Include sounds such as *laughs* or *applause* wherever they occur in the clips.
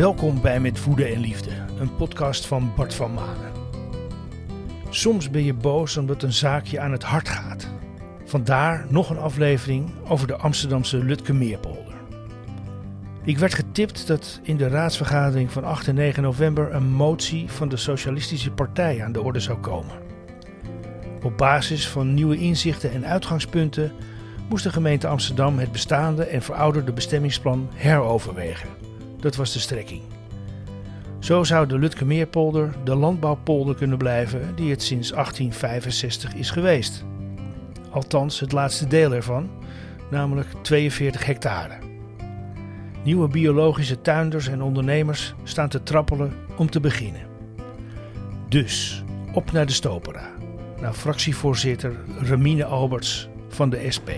Welkom bij Met Woede en Liefde, een podcast van Bart van Manen. Soms ben je boos omdat een zaakje aan het hart gaat. Vandaar nog een aflevering over de Amsterdamse Lutkemeerpolder. Ik werd getipt dat in de raadsvergadering van 8 en 9 november een motie van de Socialistische Partij aan de orde zou komen. Op basis van nieuwe inzichten en uitgangspunten moest de gemeente Amsterdam het bestaande en verouderde bestemmingsplan heroverwegen. Dat was de strekking. Zo zou de Lutkemeerpolder de landbouwpolder kunnen blijven die het sinds 1865 is geweest. Althans, het laatste deel ervan, namelijk 42 hectare. Nieuwe biologische tuinders en ondernemers staan te trappelen om te beginnen. Dus op naar de Stopera, naar fractievoorzitter Remine Alberts van de SP.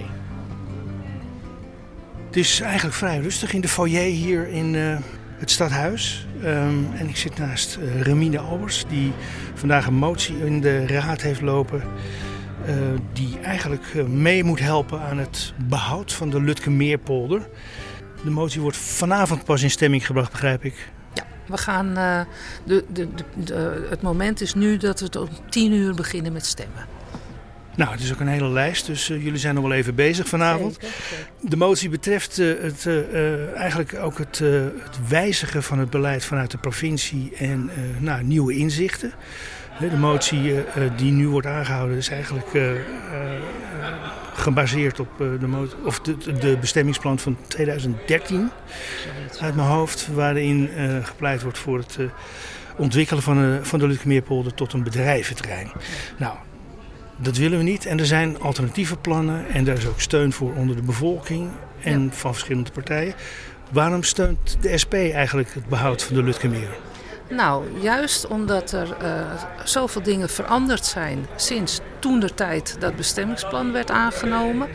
Het is eigenlijk vrij rustig in de foyer hier in uh, het stadhuis. Um, en ik zit naast uh, Remine Alberts, die vandaag een motie in de raad heeft lopen. Uh, die eigenlijk mee moet helpen aan het behoud van de Lutkemeerpolder. De motie wordt vanavond pas in stemming gebracht, begrijp ik. Ja, we gaan. De, de, de, het moment is nu dat we om tien uur beginnen met stemmen. Nou, het is ook een hele lijst, dus uh, jullie zijn nog wel even bezig vanavond. Zeker, zeker. De motie betreft uh, het, uh, eigenlijk ook het, het, wijzigen van het beleid vanuit de provincie en nou, nieuwe inzichten. De motie die nu wordt aangehouden is eigenlijk gebaseerd op de, of de, de, bestemmingsplan van 2013 uit mijn hoofd, waarin gepleit wordt voor het ontwikkelen van de, van de Lutkemeerpolder tot een bedrijventerrein. Nou, dat willen we niet. En er zijn alternatieve plannen en daar is ook steun voor onder de bevolking en ja. van verschillende partijen. Waarom steunt de SP eigenlijk het behoud van de Lutkemeer? Nou, juist omdat er uh, zoveel dingen veranderd zijn sinds toen de tijd dat bestemmingsplan werd aangenomen.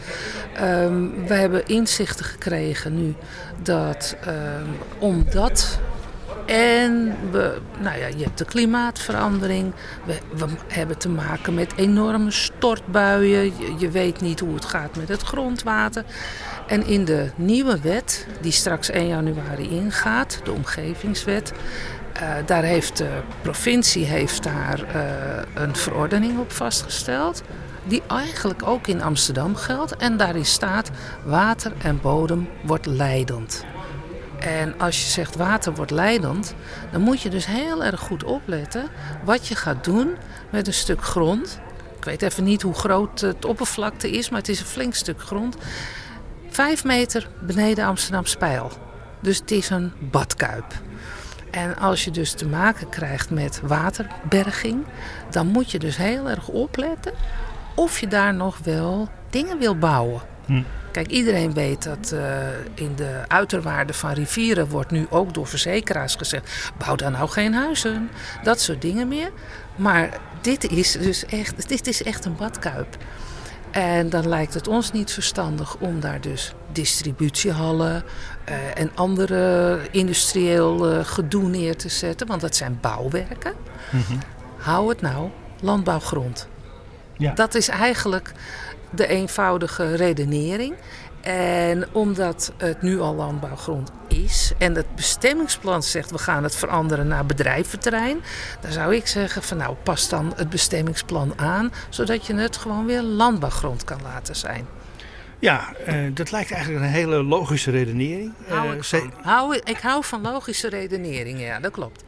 Um, we hebben inzichten gekregen nu dat um, omdat en we, nou ja, je hebt de klimaatverandering. We, we, hebben te maken met enorme stortbuien. Je, weet niet hoe het gaat met het grondwater. En in de nieuwe wet, die straks 1 januari ingaat, de omgevingswet. Uh, daar heeft de provincie heeft daar, uh, een verordening op vastgesteld. Die eigenlijk ook in Amsterdam geldt. En daarin staat: water en bodem wordt leidend. En als je zegt water wordt leidend, dan moet je dus heel erg goed opletten wat je gaat doen met een stuk grond. Ik weet even niet hoe groot het oppervlakte is, maar het is een flink stuk grond. Vijf meter beneden Amsterdam Spijl. Dus het is een badkuip. En als je dus te maken krijgt met waterberging, dan moet je dus heel erg opletten of je daar nog wel dingen wil bouwen. Hm. Kijk, iedereen weet dat uh, in de uiterwaarden van rivieren wordt nu ook door verzekeraars gezegd: bouw daar nou geen huizen. Dat soort dingen meer. Maar dit is dus echt, dit is echt een badkuip. En dan lijkt het ons niet verstandig om daar dus distributiehallen uh, en andere industrieel uh, gedoe neer te zetten, want dat zijn bouwwerken. Mm-hmm. Hou het nou landbouwgrond. Ja. Dat is eigenlijk de eenvoudige redenering. En omdat het nu al landbouwgrond is en het bestemmingsplan zegt we gaan het veranderen naar bedrijventerrein, dan zou ik zeggen van nou pas dan het bestemmingsplan aan, zodat je het gewoon weer landbouwgrond kan laten zijn. Ja, uh, dat lijkt eigenlijk een hele logische redenering. Hou ik, uh, hou, ik hou van logische redeneringen, ja, dat klopt.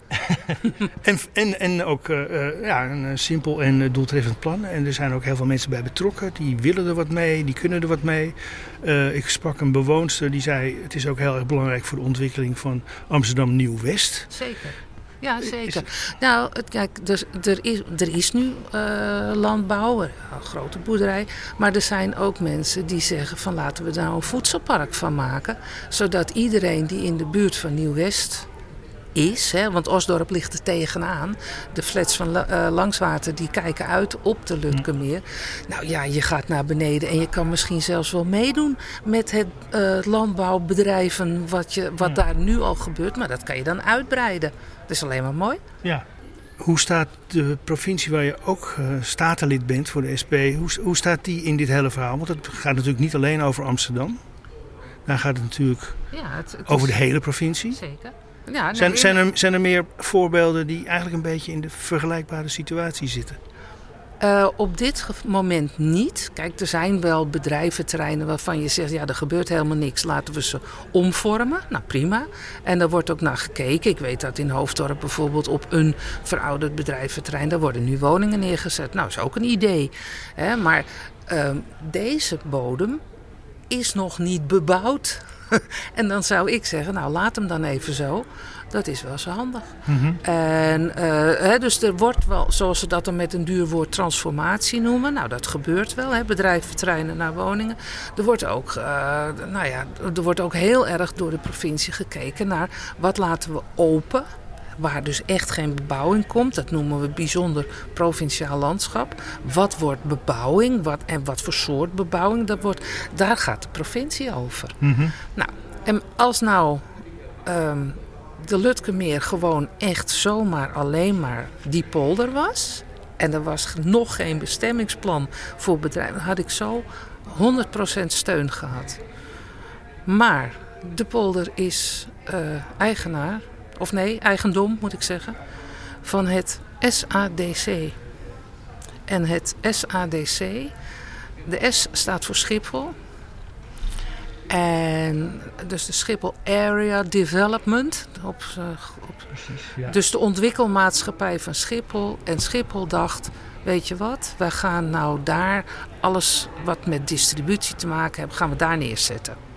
*laughs* en, en, en ook uh, ja, een simpel en doeltreffend plan. En er zijn ook heel veel mensen bij betrokken. Die willen er wat mee, die kunnen er wat mee. ik sprak een bewoonster die zei... het is ook heel erg belangrijk voor de ontwikkeling van Amsterdam Nieuw-West. Zeker. Ja, zeker. Nou, het, kijk, er, er, is, er is nu uh, landbouw, een grote boerderij. Maar er zijn ook mensen die zeggen van laten we daar nou een voedselpark van maken. Zodat iedereen die in de buurt van Nieuw-West is, hè, want Osdorp ligt er tegenaan. De flats van uh, Langswater die kijken uit op de Lutkemeer. Nou ja, je gaat naar beneden en je kan misschien zelfs wel meedoen met het uh, landbouwbedrijven wat, je, wat daar nu al gebeurt. Maar dat kan je dan uitbreiden. Dat is alleen maar mooi. Ja. Hoe staat de provincie waar je ook uh, statenlid bent voor de SP, hoe, hoe staat die in dit hele verhaal? Want het gaat natuurlijk niet alleen over Amsterdam. Daar gaat het natuurlijk ja, het, het over is... de hele provincie. Zeker. Ja, nee, Zijn, zijn, er, zijn er meer voorbeelden die eigenlijk een beetje in de vergelijkbare situatie zitten? Uh, op dit moment niet. Kijk, er zijn wel bedrijventerreinen waarvan je zegt: ja, er gebeurt helemaal niks, laten we ze omvormen. Nou, prima. En daar wordt ook naar gekeken. Ik weet dat in Hoofddorp bijvoorbeeld op een verouderd bedrijventerrein, daar worden nu woningen neergezet. Nou, is ook een idee. Hè? Maar uh, deze bodem is nog niet bebouwd. *laughs* en dan zou ik zeggen: nou, laat hem dan even zo. Dat is wel zo handig. Mhm. En, uh, hè, dus er wordt wel, zoals ze dat dan met een duur woord, transformatie noemen. Nou, dat gebeurt wel. Hè. Bedrijven treinen naar woningen. Er wordt, ook, uh, nou ja, er wordt ook heel erg door de provincie gekeken naar wat laten we open waar dus echt geen bebouwing komt. Dat noemen we bijzonder provinciaal landschap. Wat wordt bebouwing wat, en wat voor soort bebouwing dat wordt, daar gaat de provincie over. Mm -hmm. Nou, en als nou um, de Lutkemeer gewoon echt zomaar alleen maar die polder was. En er was nog geen bestemmingsplan voor bedrijven. Dan had ik zo 100% steun gehad. Maar de polder is uh, eigenaar, of nee, eigendom moet ik zeggen, van het SADC. En het SADC, de S staat voor Schiphol. En dus de Schiphol Area Development. Op, op, Precies, ja. Dus de ontwikkelmaatschappij van Schiphol. En Schiphol dacht, weet je wat, wij gaan nou daar alles wat met distributie te maken heeft, gaan we daar neerzetten.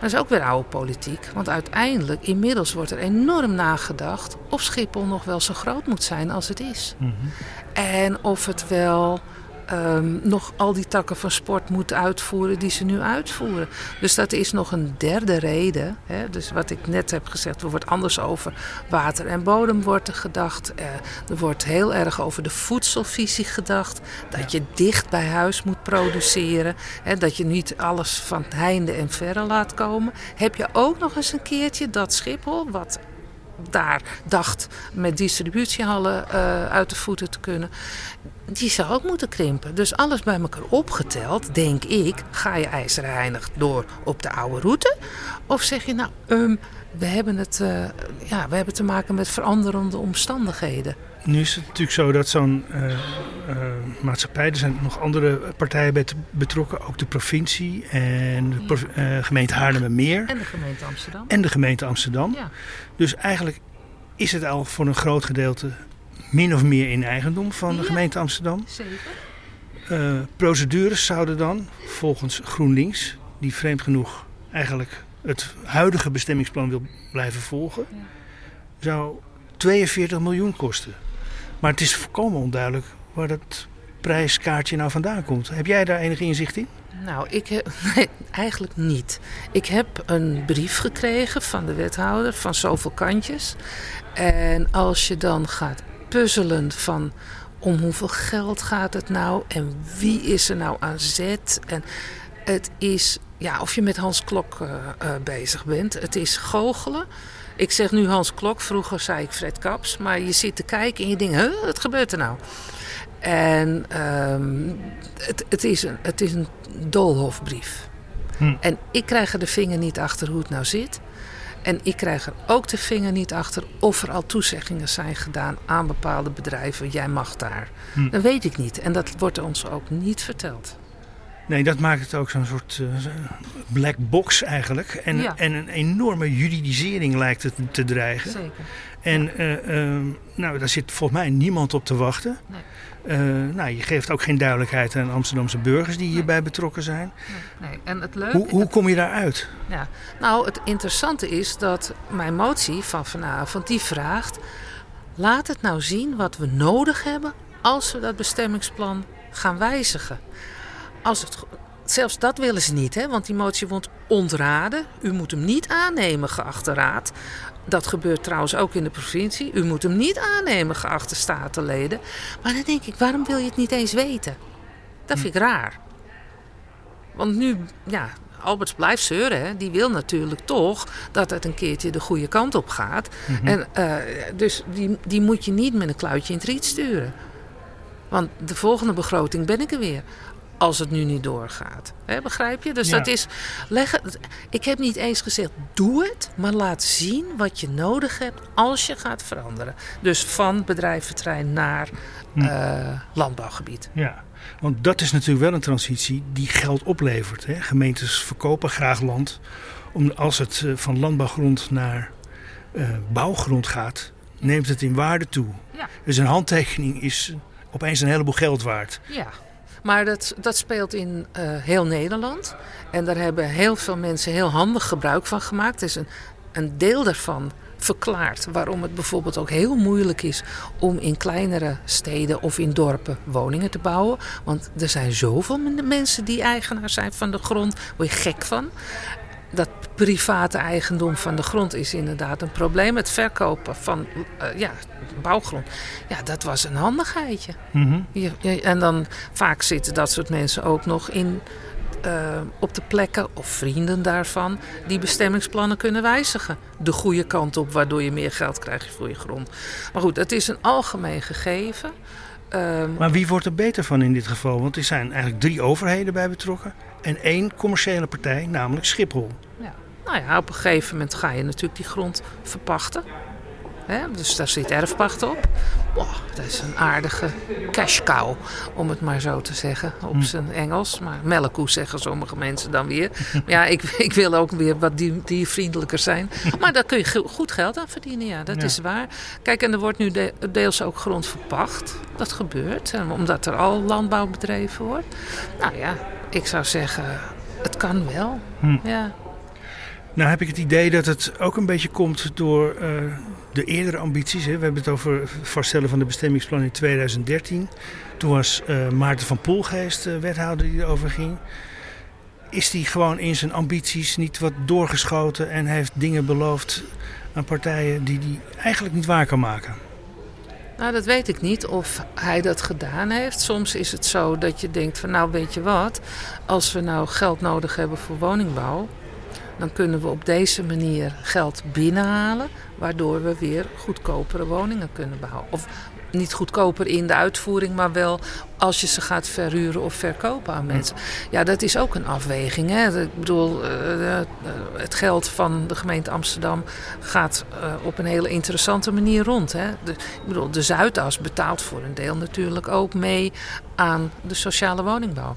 Dat is ook weer oude politiek. Want uiteindelijk, inmiddels wordt er enorm nagedacht of Schiphol nog wel zo groot moet zijn als het is. Mm -hmm. En of het wel um, nog al die takken van sport moet uitvoeren die ze nu uitvoeren. Dus dat is nog een derde reden. Hè? Dus wat ik net heb gezegd, er wordt anders over water en bodem wordt er gedacht. Uh, er wordt heel erg over de voedselvisie gedacht. Dat je dicht bij huis moet produceren. Hè? Dat je niet alles van heinde en verre laat komen. Heb je ook nog eens een keertje dat Schiphol, wat daar dacht met distributiehallen uh, uit de voeten te kunnen. Die zou ook moeten krimpen. Dus alles bij elkaar opgeteld, denk ik, ga je IJzerheinig door op de oude route? Of zeg je nou, um, we, hebben het, uh, ja, we hebben te maken met veranderende omstandigheden. Nu is het natuurlijk zo dat zo'n uh, uh, maatschappij, er zijn nog andere partijen bij betrokken, ook de provincie en de prov uh, gemeente Haarlemmermeer. En de gemeente Amsterdam. En de gemeente Amsterdam. Ja. Dus eigenlijk is het al voor een groot gedeelte min of meer in eigendom van de gemeente Amsterdam. Zeker. Procedures zouden dan, volgens GroenLinks, die vreemd genoeg eigenlijk het huidige bestemmingsplan wil blijven volgen, Ja. zou 42 miljoen kosten. Maar het is volkomen onduidelijk waar dat prijskaartje nou vandaan komt. Heb jij daar enig inzicht in? Nou, ik heb, *laughs* eigenlijk niet. Ik heb een brief gekregen van de wethouder van zoveel kantjes. En als je dan gaat puzzelen van om hoeveel geld gaat het nou en wie is er nou aan zet en het is ja of je met Hans Klok uh, uh, bezig bent. Het is goochelen. Ik zeg nu Hans Klok, vroeger zei ik Fred Kaps, maar je zit te kijken en je denkt, huh, wat gebeurt er nou? En um, het, het, is een, het is een doolhofbrief. Hm. En ik krijg er de vinger niet achter hoe het nou zit. En ik krijg er ook de vinger niet achter of er al toezeggingen zijn gedaan aan bepaalde bedrijven. Jij mag daar. Hm. Dat weet ik niet. En dat wordt ons ook niet verteld. Nee, dat maakt het ook zo'n soort uh, black box eigenlijk. En, Ja. en een enorme juridisering lijkt het te dreigen. Zeker. En eh, eh, nou, daar zit volgens mij niemand op te wachten. Nee. Eh, nou, je geeft ook geen duidelijkheid aan Amsterdamse burgers die hierbij betrokken zijn. Nee, nee. En het leuke... Hoe, hoe kom je daaruit? Ja. Nou, het interessante is dat mijn motie van vanavond die vraagt... laat het nou zien wat we nodig hebben als we dat bestemmingsplan gaan wijzigen. Als het, zelfs dat willen ze niet, hè? want die motie wordt ontraden. U moet hem niet aannemen, geachte raad. Dat gebeurt trouwens ook in de provincie. U moet hem niet aannemen, geachte statenleden. Maar dan denk ik, waarom wil je het niet eens weten? Dat vind ik raar. Want nu, ja, Alberts blijft zeuren. Hè? Die wil natuurlijk toch dat het een keertje de goede kant op gaat. Mhm. En, uh, dus die, die moet je niet met een kluitje in het riet sturen. Want de volgende begroting ben ik er weer. Als het nu niet doorgaat. Begrijp je? Dus Ja. dat is. Leg ik heb niet eens gezegd, doe het, maar laat zien wat je nodig hebt als je gaat veranderen. Dus van bedrijventerrein naar Hm. eh, landbouwgebied. Ja, want dat is natuurlijk wel een transitie die geld oplevert. Hè? Gemeentes verkopen graag land. Om, als het eh, van landbouwgrond naar eh, bouwgrond gaat, neemt het in waarde toe. Ja. Dus een handtekening is opeens een heleboel geld waard. Ja, maar dat, dat speelt in eh, heel Nederland. En daar hebben heel veel mensen heel handig gebruik van gemaakt. Is een, een deel daarvan verklaart waarom het bijvoorbeeld ook heel moeilijk is om in kleinere steden of in dorpen woningen te bouwen. Want er zijn zoveel men- mensen die eigenaar zijn van de grond, word je gek van. Dat private eigendom van de grond is inderdaad een probleem. Het verkopen van eh, ja, bouwgrond, ja, dat was een handigheidje. Mhm. Je- je- en dan vaak zitten dat soort mensen ook nog in, eh, op de plekken of vrienden daarvan die bestemmingsplannen kunnen wijzigen. De goede kant op, waardoor je meer geld krijgt voor je grond. Maar goed, het is een algemeen gegeven. Ehm, Maar wie wordt er beter van in dit geval? Want er zijn eigenlijk drie overheden bij betrokken. En één commerciële partij, namelijk Schiphol. nou ja, op een gegeven moment ga je natuurlijk die grond verpachten. Hè? Dus daar zit erfpacht op. Boah, dat is een aardige cash cow, om het maar zo te zeggen, op Hm. zijn Engels. Maar melkkoe zeggen sommige mensen dan weer. Ja, ik, *laughs* ik wil ook weer wat die- diervriendelijker zijn. Maar daar kun je goed geld aan verdienen, ja, dat Ja. is waar. Kijk, en er wordt nu de- deels ook grond verpacht. Dat gebeurt, omdat er al landbouw bedreven wordt. Nou ja, ik zou zeggen, het kan wel. Hm. Ja. Nou heb ik het idee dat het ook een beetje komt door eh, de eerdere ambities. Hè. We hebben het over vaststellen van de bestemmingsplan in 2013. Toen was eh, Maarten van Poelgeest eh, wethouder die erover ging. Is die gewoon in zijn ambities niet wat doorgeschoten en heeft dingen beloofd aan partijen die hij eigenlijk niet waar kan maken? Nou, dat weet ik niet of hij dat gedaan heeft. Soms is het zo dat je denkt van nou weet je wat, als we nou geld nodig hebben voor woningbouw, dan kunnen we op deze manier geld binnenhalen, waardoor we weer goedkopere woningen kunnen bouwen. Of niet goedkoper in de uitvoering, maar wel als je ze gaat verhuren of verkopen aan mensen. Ja, dat is ook een afweging. Hè? Ik bedoel, eh, eh, het geld van de gemeente Amsterdam gaat eh, op een hele interessante manier rond. Hè? De, ik bedoel, de Zuidas betaalt voor een deel natuurlijk ook mee aan de sociale woningbouw.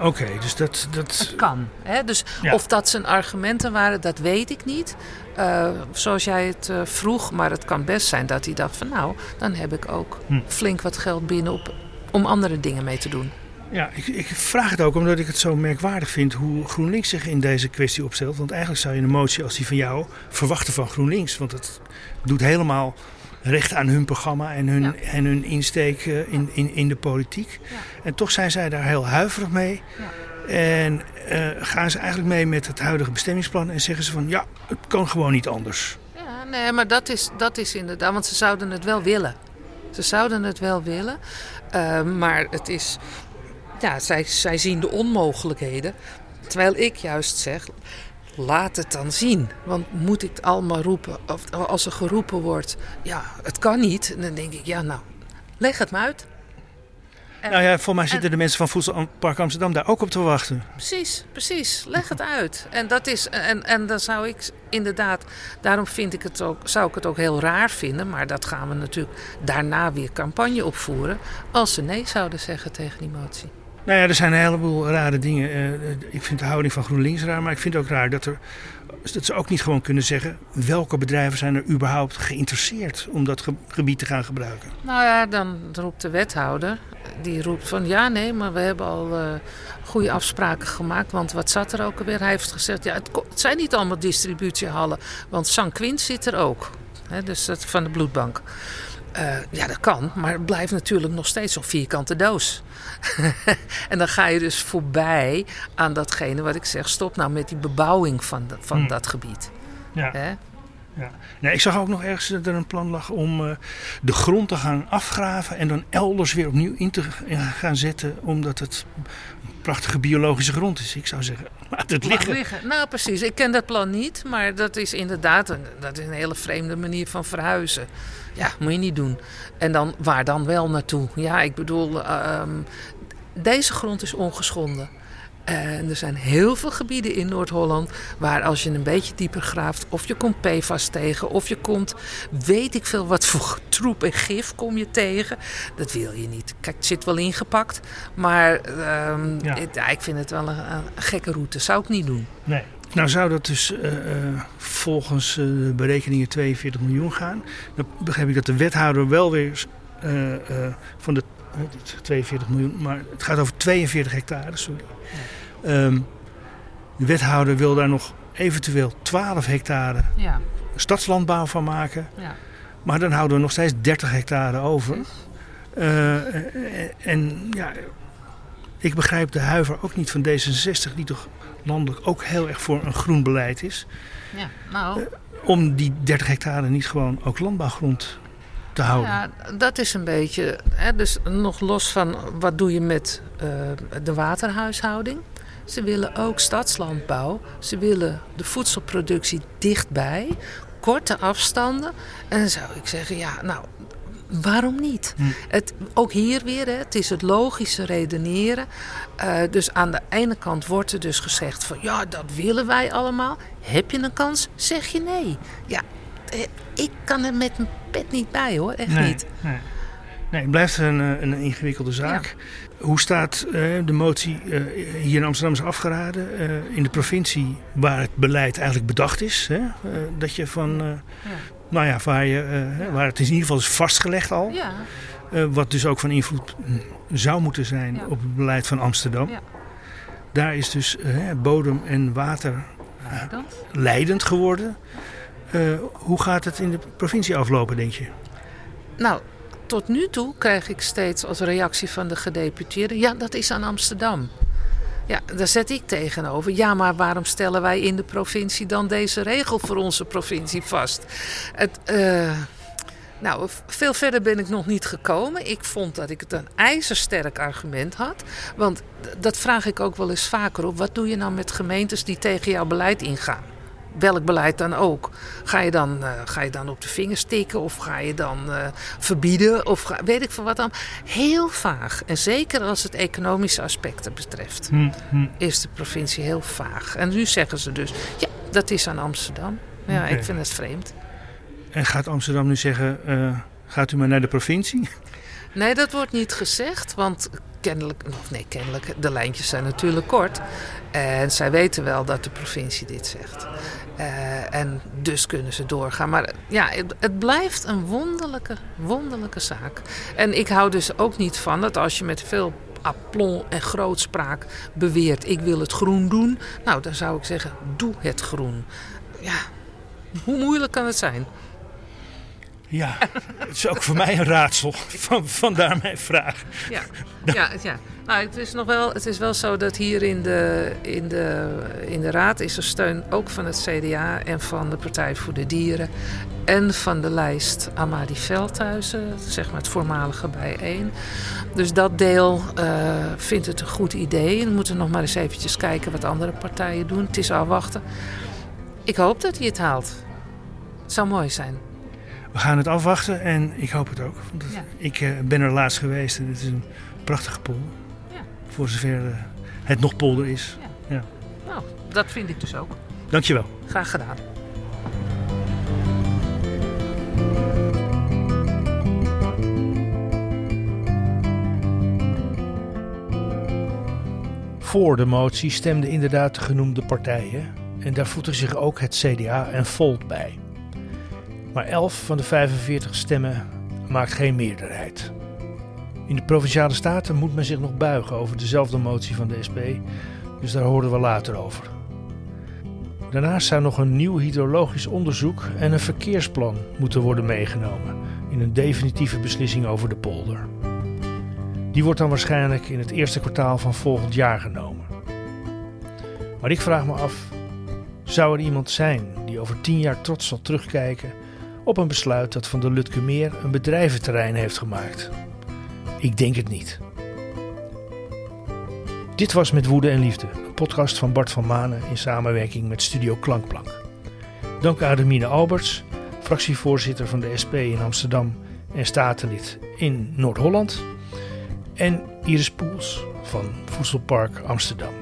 Oké, dus dat, dat, Het kan. Hè? Dus Ja. of dat zijn argumenten waren, dat weet ik niet. Eh, zoals jij het eh, vroeg, maar het kan best zijn dat hij dacht van nou, dan heb ik ook Hm. flink wat geld binnen op, om andere dingen mee te doen. Ja, ik, ik vraag het ook omdat ik het zo merkwaardig vind hoe GroenLinks zich in deze kwestie opstelt. Want eigenlijk zou je een motie als die van jou verwachten van GroenLinks. Want het doet helemaal recht aan hun programma en hun, Ja. en hun insteek eh, in, in, in de politiek. Ja. En toch zijn zij daar heel huiverig mee. Ja. En eh, gaan ze eigenlijk mee met het huidige bestemmingsplan en zeggen ze van ja, het kan gewoon niet anders. Ja, nee, maar dat is, dat is inderdaad, want ze zouden het wel willen. Ze zouden het wel willen, eh, maar het is, ja, zij, zij zien de onmogelijkheden. Terwijl ik juist zeg, laat het dan zien. Want moet ik het allemaal roepen, of als er geroepen wordt, ja, het kan niet. Dan denk ik, ja, nou, leg het maar uit. En- nou ja, voor mij zitten de mensen van Voedselpark Amsterdam daar ook op te wachten. Precies, precies. Leg het uit. En dat is en, en dan zou ik inderdaad, daarom vind ik het ook, zou ik het ook heel raar vinden, maar dat gaan we natuurlijk daarna weer campagne opvoeren als ze nee zouden zeggen tegen die motie. Nou ja, er zijn een heleboel rare dingen. Eh, ik vind de houding van GroenLinks raar, maar ik vind ook raar dat, er, dat ze ook niet gewoon kunnen zeggen welke bedrijven zijn er überhaupt geïnteresseerd om dat ge- gebied te gaan gebruiken. Nou ja, dan roept de wethouder, die roept van ja, nee, maar we hebben al eh, goede afspraken gemaakt. Want wat zat er ook alweer? Hij heeft gezegd, ja, het, het zijn niet allemaal distributiehallen, want San Quint zit er ook. Dus dat van de bloedbank. Eh, ja, dat kan, maar het blijft natuurlijk nog steeds zo'n vierkante doos. *laughs* en dan ga je dus voorbij aan datgene wat ik zeg. Stop nou met die bebouwing van, dat- van Hmm. dat gebied. Ja. Hè? Ja. Nee, ik zag ook nog ergens dat er een plan lag om eh, de grond te gaan afgraven en dan elders weer opnieuw in te gaan zetten, omdat het prachtige biologische grond is. Ik zou zeggen, *laughs* laat het liggen. Nou, precies. Ik ken dat plan niet, maar dat is inderdaad een, dat is een hele vreemde manier van verhuizen. Ja, moet je niet doen. En dan, waar dan wel naartoe? Ja, ik bedoel, ehm, deze grond is ongeschonden. En er zijn heel veel gebieden in Noord-Holland waar als je een beetje dieper graaft, of je komt PFAS tegen, of je komt, weet ik veel wat voor troep en gif kom je tegen. Dat wil je niet. Kijk, het zit wel ingepakt, maar ehm, Ja. ja, ik vind het wel een, een gekke route. Zou ik niet doen. Nee. Nou zou dat dus eh, eh, volgens eh, de berekeningen 42 miljoen gaan. Dan begrijp ik dat de wethouder wel weer van de eh, 42 miljoen, maar het gaat over 42 hectare, sorry. Ehm, de wethouder wil daar nog eventueel 12 hectare Ja, stadslandbouw van maken. ja. Maar dan houden we nog steeds 30 hectare over. Eh, eh, en ja, ik begrijp de huiver ook niet van D66, die toch landelijk ook heel erg voor een groen beleid is. ja. Nou, Om die 30 hectare niet gewoon ook landbouwgrond te houden. Ja, dat is een beetje. Hè, dus nog los van wat doe je met eh, de waterhuishouding. Ze willen ook stadslandbouw. Ze willen de voedselproductie dichtbij, korte afstanden. En dan zou ik zeggen, ja, nou, waarom niet? Hm. Het, ook hier weer, hè, het is het logische redeneren. Eh, dus aan de ene kant wordt er dus gezegd van, ja, dat willen wij allemaal. Heb je een kans? Zeg je nee. Ja, eh, ik kan er met mijn pet niet bij hoor, echt nee, niet. Nee. Nee, het blijft een, eh, een ingewikkelde zaak. Hoe staat eh, de motie eh, hier in Amsterdam is afgeraden? in de provincie waar het beleid eigenlijk bedacht is. Hè? dat je van, Ja. nou ja, waar, je, waar het in ieder geval is vastgelegd al. Ja, wat dus ook van invloed mm, zou moeten zijn op het beleid van Amsterdam. Ja. Daar is dus bodem en water leidend geworden. Hoe gaat het in de provincie aflopen, denk je? Nou, tot nu toe krijg ik steeds als reactie van de gedeputeerden... ja, dat is aan Amsterdam. Ja, daar zet ik tegenover. Ja, maar waarom stellen wij in de provincie dan deze regel voor onze provincie vast? Het, eh, nou, veel verder ben ik nog niet gekomen. Ik vond dat ik het een ijzersterk argument had. Want dat vraag ik ook wel eens vaker op. Wat doe je nou met gemeentes die tegen jouw beleid ingaan? Welk beleid dan ook. Ga je dan, eh, ga je dan op de vingers tikken of ga je dan eh, verbieden of ga- weet ik veel wat dan. Heel vaag. En zeker als het economische aspecten betreft, is de provincie heel vaag. En nu zeggen ze dus, ja, dat is aan Amsterdam. Ja, ik vind het vreemd. En gaat Amsterdam nu zeggen, eh, gaat u maar naar de provincie? Nee, dat wordt niet gezegd, want kennelijk, of nee, kennelijk, de lijntjes zijn natuurlijk kort. En zij weten wel dat de provincie dit zegt. Eh, en dus kunnen ze doorgaan. Maar ja, het, blijft een wonderlijke, wonderlijke zaak. En ik hou dus ook niet van dat als je met veel aplomb en grootspraak beweert: ik wil het groen doen. Nou, dan zou ik zeggen: doe het groen. Ja, hoe moeilijk kan het zijn? Ja, het is ook voor mij een raadsel. Van, vandaar mijn vraag. Ja, ja, ja. Nou, het is nog wel, het is wel zo dat hier in de, in, de, in de raad is er steun ook van het CDA en van de Partij voor de Dieren. En van de lijst Amadi Veldhuizen, zeg maar het voormalige bijeen. Dus dat deel eh, vindt het een goed idee. We moeten nog maar eens eventjes kijken wat andere partijen doen. Het is afwachten. Ik hoop dat hij het haalt. Het zou mooi zijn. We gaan het afwachten en ik hoop het ook. Want Ja. Ik eh, ben er laatst geweest en het is een prachtige polder. Ja. Voor zover eh, het nog polder is. Nou, dat vind ik dus ook. Dankjewel. Graag gedaan. Voor de motie stemden inderdaad de genoemde partijen. En daar voegde zich ook het CDA en Volt bij. Maar 11 van de 45 stemmen maakt geen meerderheid. In de provinciale staten moet men zich nog buigen over dezelfde motie van de SP, dus daar horen we later over. Daarnaast zou nog een nieuw hydrologisch onderzoek en een verkeersplan moeten worden meegenomen in een definitieve beslissing over de polder. Die wordt dan waarschijnlijk in het eerste kwartaal van volgend jaar genomen. Maar ik vraag me af: zou er iemand zijn die over tien jaar trots zal terugkijken op een besluit dat van de Lutkemeer een bedrijventerrein heeft gemaakt? Ik denk het niet. Dit was Met Woede en Liefde, een podcast van Bart van Manen in samenwerking met Studio Klankplank. Dank aan Remine Alberts, fractievoorzitter van de SP in Amsterdam en statenlid in Noord-Holland. En Iris Poels van Voedselpark Amsterdam.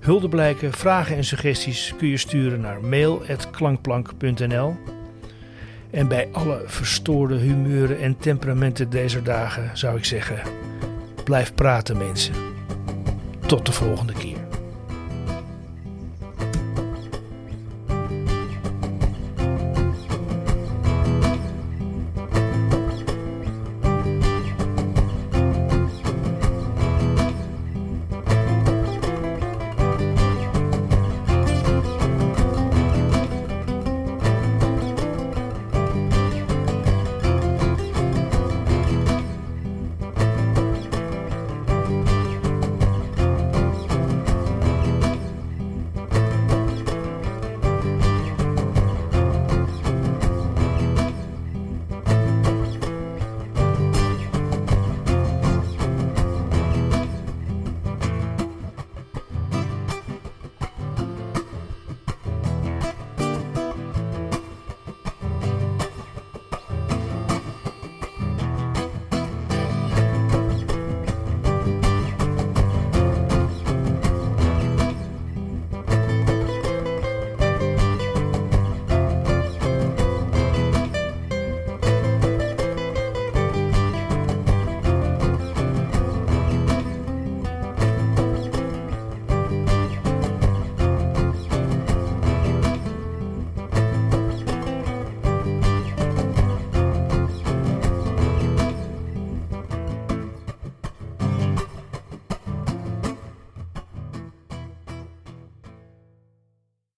Huldeblijken, vragen en suggesties kun je sturen naar mail.klankplank.nl. En bij alle verstoorde humeuren en temperamenten deze dagen zou ik zeggen: blijf praten, mensen. Tot de volgende keer.